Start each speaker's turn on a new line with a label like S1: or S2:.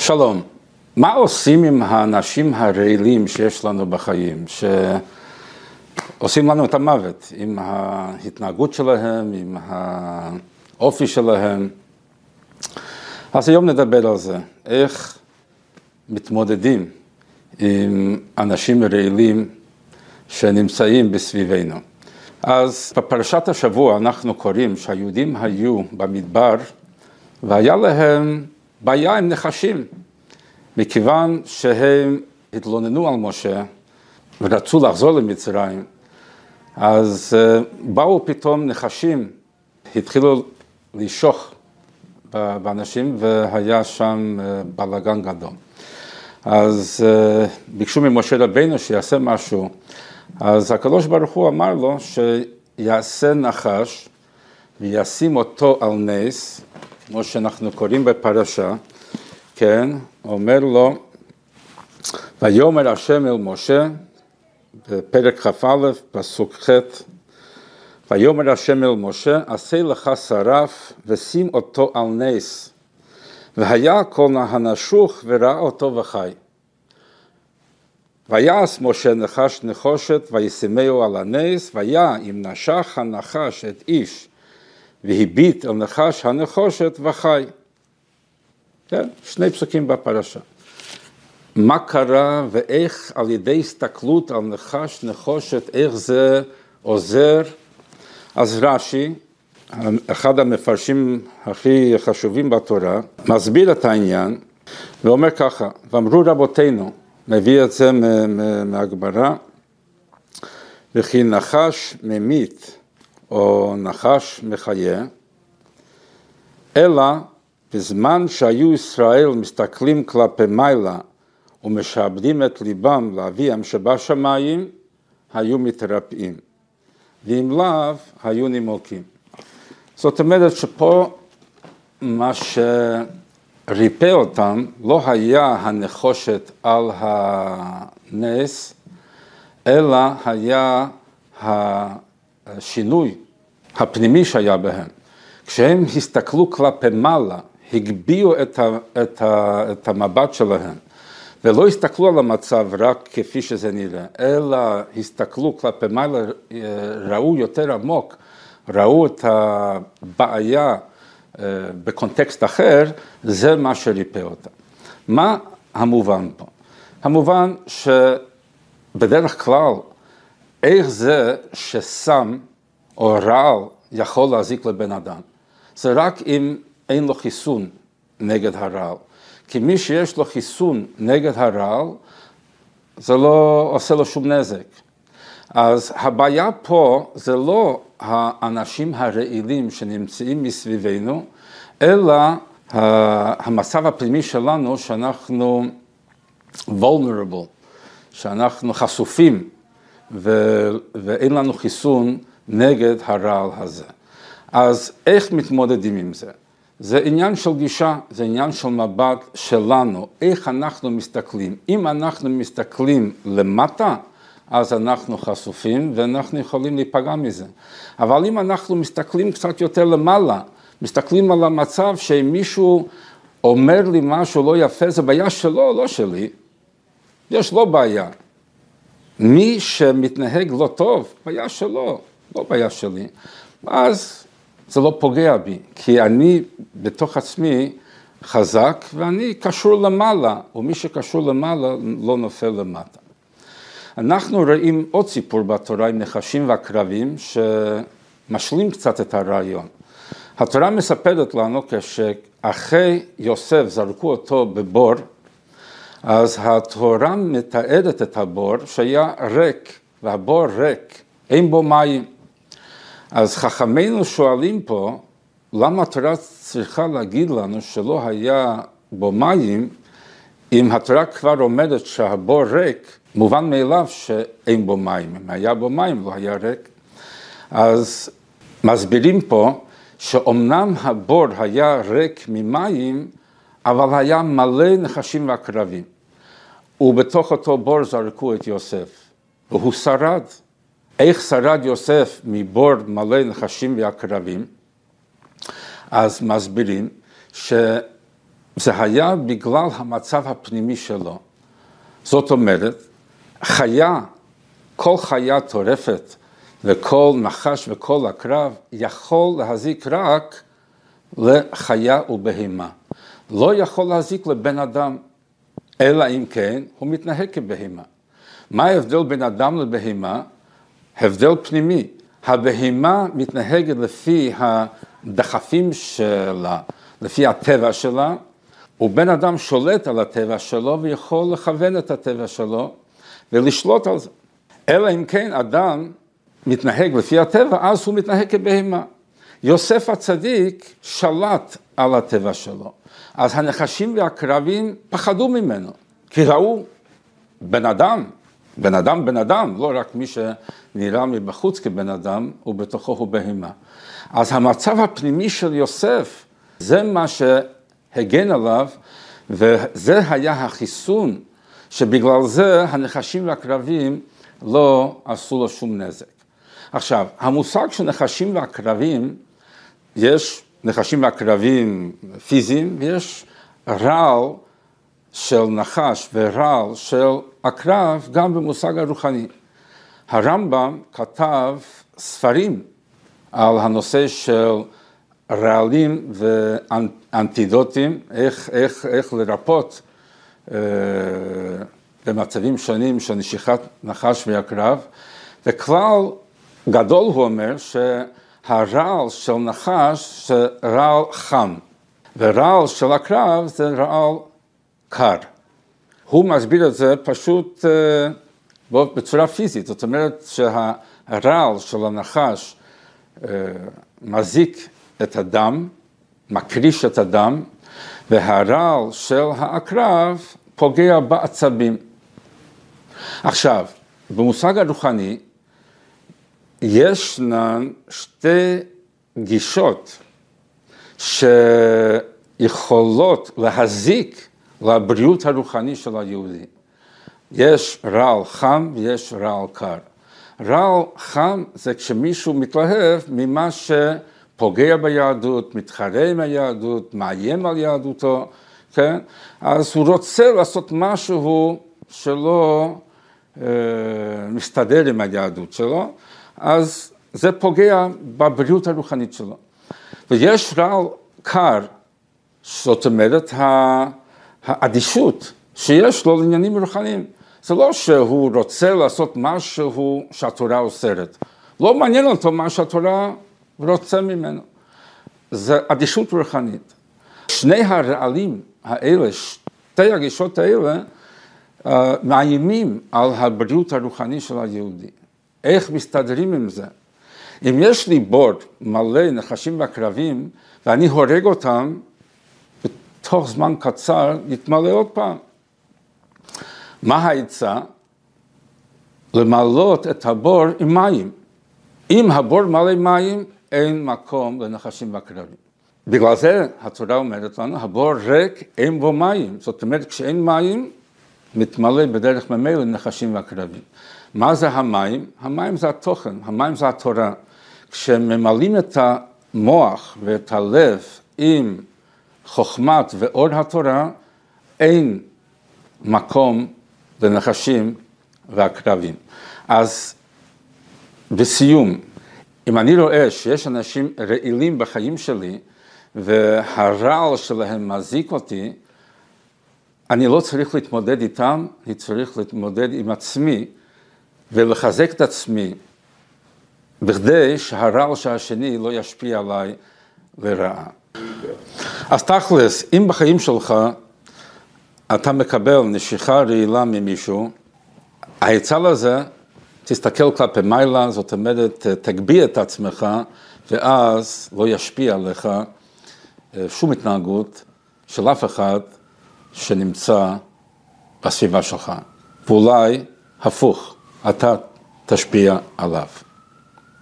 S1: שלום, מה עושים עם האנשים הרעילים שיש לנו בחיים, שעושים לנו את המוות, עם ההתנהגות שלהם, עם האופי שלהם? אז היום נדבר על זה, איך מתמודדים עם אנשים רעילים שנמצאים בסביבנו. אז בפרשת השבוע אנחנו קוראים שהיהודים היו במדבר והיה להם בעיה עם נחשים, מכיוון שהם התלוננו על משה ורצו לחזור למצרים, אז אה, באו פתאום נחשים, התחילו לשוך באנשים והיה שם אה, בלאגן גדול. אז אה, ביקשו ממשה רבינו שיעשה משהו, אז הקדוש ברוך הוא אמר לו שיעשה נחש וישים אותו על נס, כמו שאנחנו קוראים בפרשה, כן, אומר לו, ויאמר השם אל משה, בפרק כ"א, פסוק ח', ויאמר השם אל משה, עשה לך שרף ושים אותו על נס, והיה כל הנשוך וראה אותו וחי. ויעש משה נחש נחושת וישימהו על הנס, ויה אם נשך הנחש את איש והביט אל נחש הנחושת וחי. כן, שני פסוקים בפרשה. מה קרה ואיך על ידי הסתכלות על נחש נחושת, איך זה עוזר? אז רש"י, אחד המפרשים הכי חשובים בתורה, מסביר את העניין ואומר ככה, ואמרו רבותינו, מביא את זה מהגמרא, וכי נחש ממית או נחש מחיה, אלא בזמן שהיו ישראל מסתכלים כלפי מעלה ומשעבדים את ליבם לאביהם שבשמיים, היו מתרפאים, ואם לאו, היו נימוקים. זאת אומרת שפה מה שריפא אותם לא היה הנחושת על הנס, אלא היה השינוי הפנימי שהיה בהם. כשהם הסתכלו כלפי מעלה, הגביהו את, ה, את, ה, את המבט שלהם, ולא הסתכלו על המצב רק כפי שזה נראה, אלא הסתכלו כלפי מעלה, ראו יותר עמוק, ראו את הבעיה אה, בקונטקסט אחר, זה מה שריפא אותם. מה המובן פה? המובן שבדרך כלל, איך זה שסם או רעל יכול להזיק לבן אדם? זה רק אם אין לו חיסון נגד הרעל. כי מי שיש לו חיסון נגד הרעל, זה לא עושה לו שום נזק. אז הבעיה פה זה לא האנשים הרעילים שנמצאים מסביבנו, אלא המצב הפנימי שלנו שאנחנו vulnerable, שאנחנו חשופים ו- ואין לנו חיסון נגד הרעל הזה. אז איך מתמודדים עם זה? זה עניין של גישה, זה עניין של מבט שלנו, איך אנחנו מסתכלים. אם אנחנו מסתכלים למטה, אז אנחנו חשופים ואנחנו יכולים להיפגע מזה. אבל אם אנחנו מסתכלים קצת יותר למעלה, מסתכלים על המצב שאם מישהו אומר לי משהו לא יפה, זה בעיה שלו, לא שלי. יש לו בעיה. מי שמתנהג לא טוב, בעיה שלו, לא בעיה שלי. אז זה לא פוגע בי, כי אני בתוך עצמי חזק ואני קשור למעלה, ומי שקשור למעלה לא נופל למטה. אנחנו רואים עוד סיפור בתורה עם נחשים ועקרבים שמשלים קצת את הרעיון. התורה מספרת לנו כשאחרי יוסף זרקו אותו בבור, אז התורה מתארת את הבור שהיה ריק, והבור ריק, אין בו מים. אז חכמינו שואלים פה, למה התורה צריכה להגיד לנו שלא היה בו מים, אם התורה כבר אומרת שהבור ריק, מובן מאליו שאין בו מים. אם היה בו מים, לא היה ריק. אז מסבירים פה שאומנם הבור היה ריק ממים, אבל היה מלא נחשים ועקרבים. ובתוך אותו בור זרקו את יוסף, והוא שרד. איך שרד יוסף מבור מלא נחשים ועקרבים? אז מסבירים זה היה בגלל המצב הפנימי שלו. זאת אומרת, חיה, כל חיה טורפת וכל נחש וכל עקרב יכול להזיק רק לחיה ובהמה. לא יכול להזיק לבן אדם, אלא אם כן הוא מתנהג כבהמה. מה ההבדל בין אדם לבהמה? הבדל פנימי. הבהמה מתנהגת לפי הדחפים שלה, לפי הטבע שלה, ובן אדם שולט על הטבע שלו ויכול לכוון את הטבע שלו ולשלוט על זה. אלא אם כן אדם מתנהג לפי הטבע, אז הוא מתנהג כבהמה. יוסף הצדיק שלט על הטבע שלו. אז הנחשים והקרבים פחדו ממנו, כי ראו בן אדם, בן אדם בן אדם, לא רק מי שנראה מבחוץ כבן אדם, ובתוכו הוא בהמה. אז המצב הפנימי של יוסף, זה מה שהגן עליו, וזה היה החיסון, שבגלל זה הנחשים והקרבים לא עשו לו שום נזק. עכשיו, המושג של נחשים ועקרבים, יש נחשים ועקרבים פיזיים, ויש רעל של נחש ורעל של עקרב גם במושג הרוחני. הרמב"ם כתב ספרים על הנושא של רעלים ואנטידוטים, איך, איך, איך לרפות אה, במצבים שונים של נשיכת נחש ועקרב, וכלל גדול הוא אומר שהרעל של נחש זה רעל חם, ורעל של עקרב זה רעל קר. הוא מסביר את זה פשוט בצורה פיזית, זאת אומרת שהרעל של הנחש מזיק את הדם, מקריש את הדם, והרעל של העקרב פוגע בעצבים. עכשיו, במושג הרוחני, ישנן שתי גישות שיכולות להזיק לבריאות הרוחני של היהודי. יש רעל חם ויש רעל קר. רעל חם זה כשמישהו מתלהב ממה שפוגע ביהדות, מתחרה עם היהדות, מאיים על יהדותו, כן? אז הוא רוצה לעשות משהו שלא אה, מסתדר עם היהדות שלו, אז זה פוגע בבריאות הרוחנית שלו. ויש רעל קר, זאת אומרת האדישות שיש לו לעניינים רוחניים. זה לא שהוא רוצה לעשות משהו שהתורה אוסרת. לא מעניין אותו מה שהתורה רוצה ממנו. זה אדישות רוחנית. שני הרעלים האלה, שתי הגישות האלה, אה, מאיימים על הבריאות הרוחני של היהודי. איך מסתדרים עם זה? אם יש לי בור מלא נחשים ועקרבים ואני הורג אותם, בתוך זמן קצר יתמלא עוד פעם. מה העצה? למלות את הבור עם מים. אם הבור מלא מים, אין מקום לנחשים ועקרבים. בגלל זה התורה אומרת לנו, הבור ריק, אין בו מים. זאת אומרת, כשאין מים, מתמלא בדרך ממילא נחשים ועקרבים. מה זה המים? המים זה התוכן, המים זה התורה. כשממלאים את המוח ואת הלב עם חוכמת ואור התורה, אין מקום לנחשים ועקרבים. אז בסיום, אם אני רואה שיש אנשים רעילים בחיים שלי והרעל שלהם מזיק אותי, אני לא צריך להתמודד איתם, אני צריך להתמודד עם עצמי ולחזק את עצמי בכדי שהרעל של השני לא ישפיע עליי לרעה. אז תכלס, אם בחיים שלך אתה מקבל נשיכה רעילה ממישהו, העצה לזה, תסתכל כלפי מעלה, זאת אומרת, תגביה את עצמך, ואז לא ישפיע עליך אה, שום התנהגות של אף אחד שנמצא בסביבה שלך. ואולי הפוך, אתה תשפיע עליו.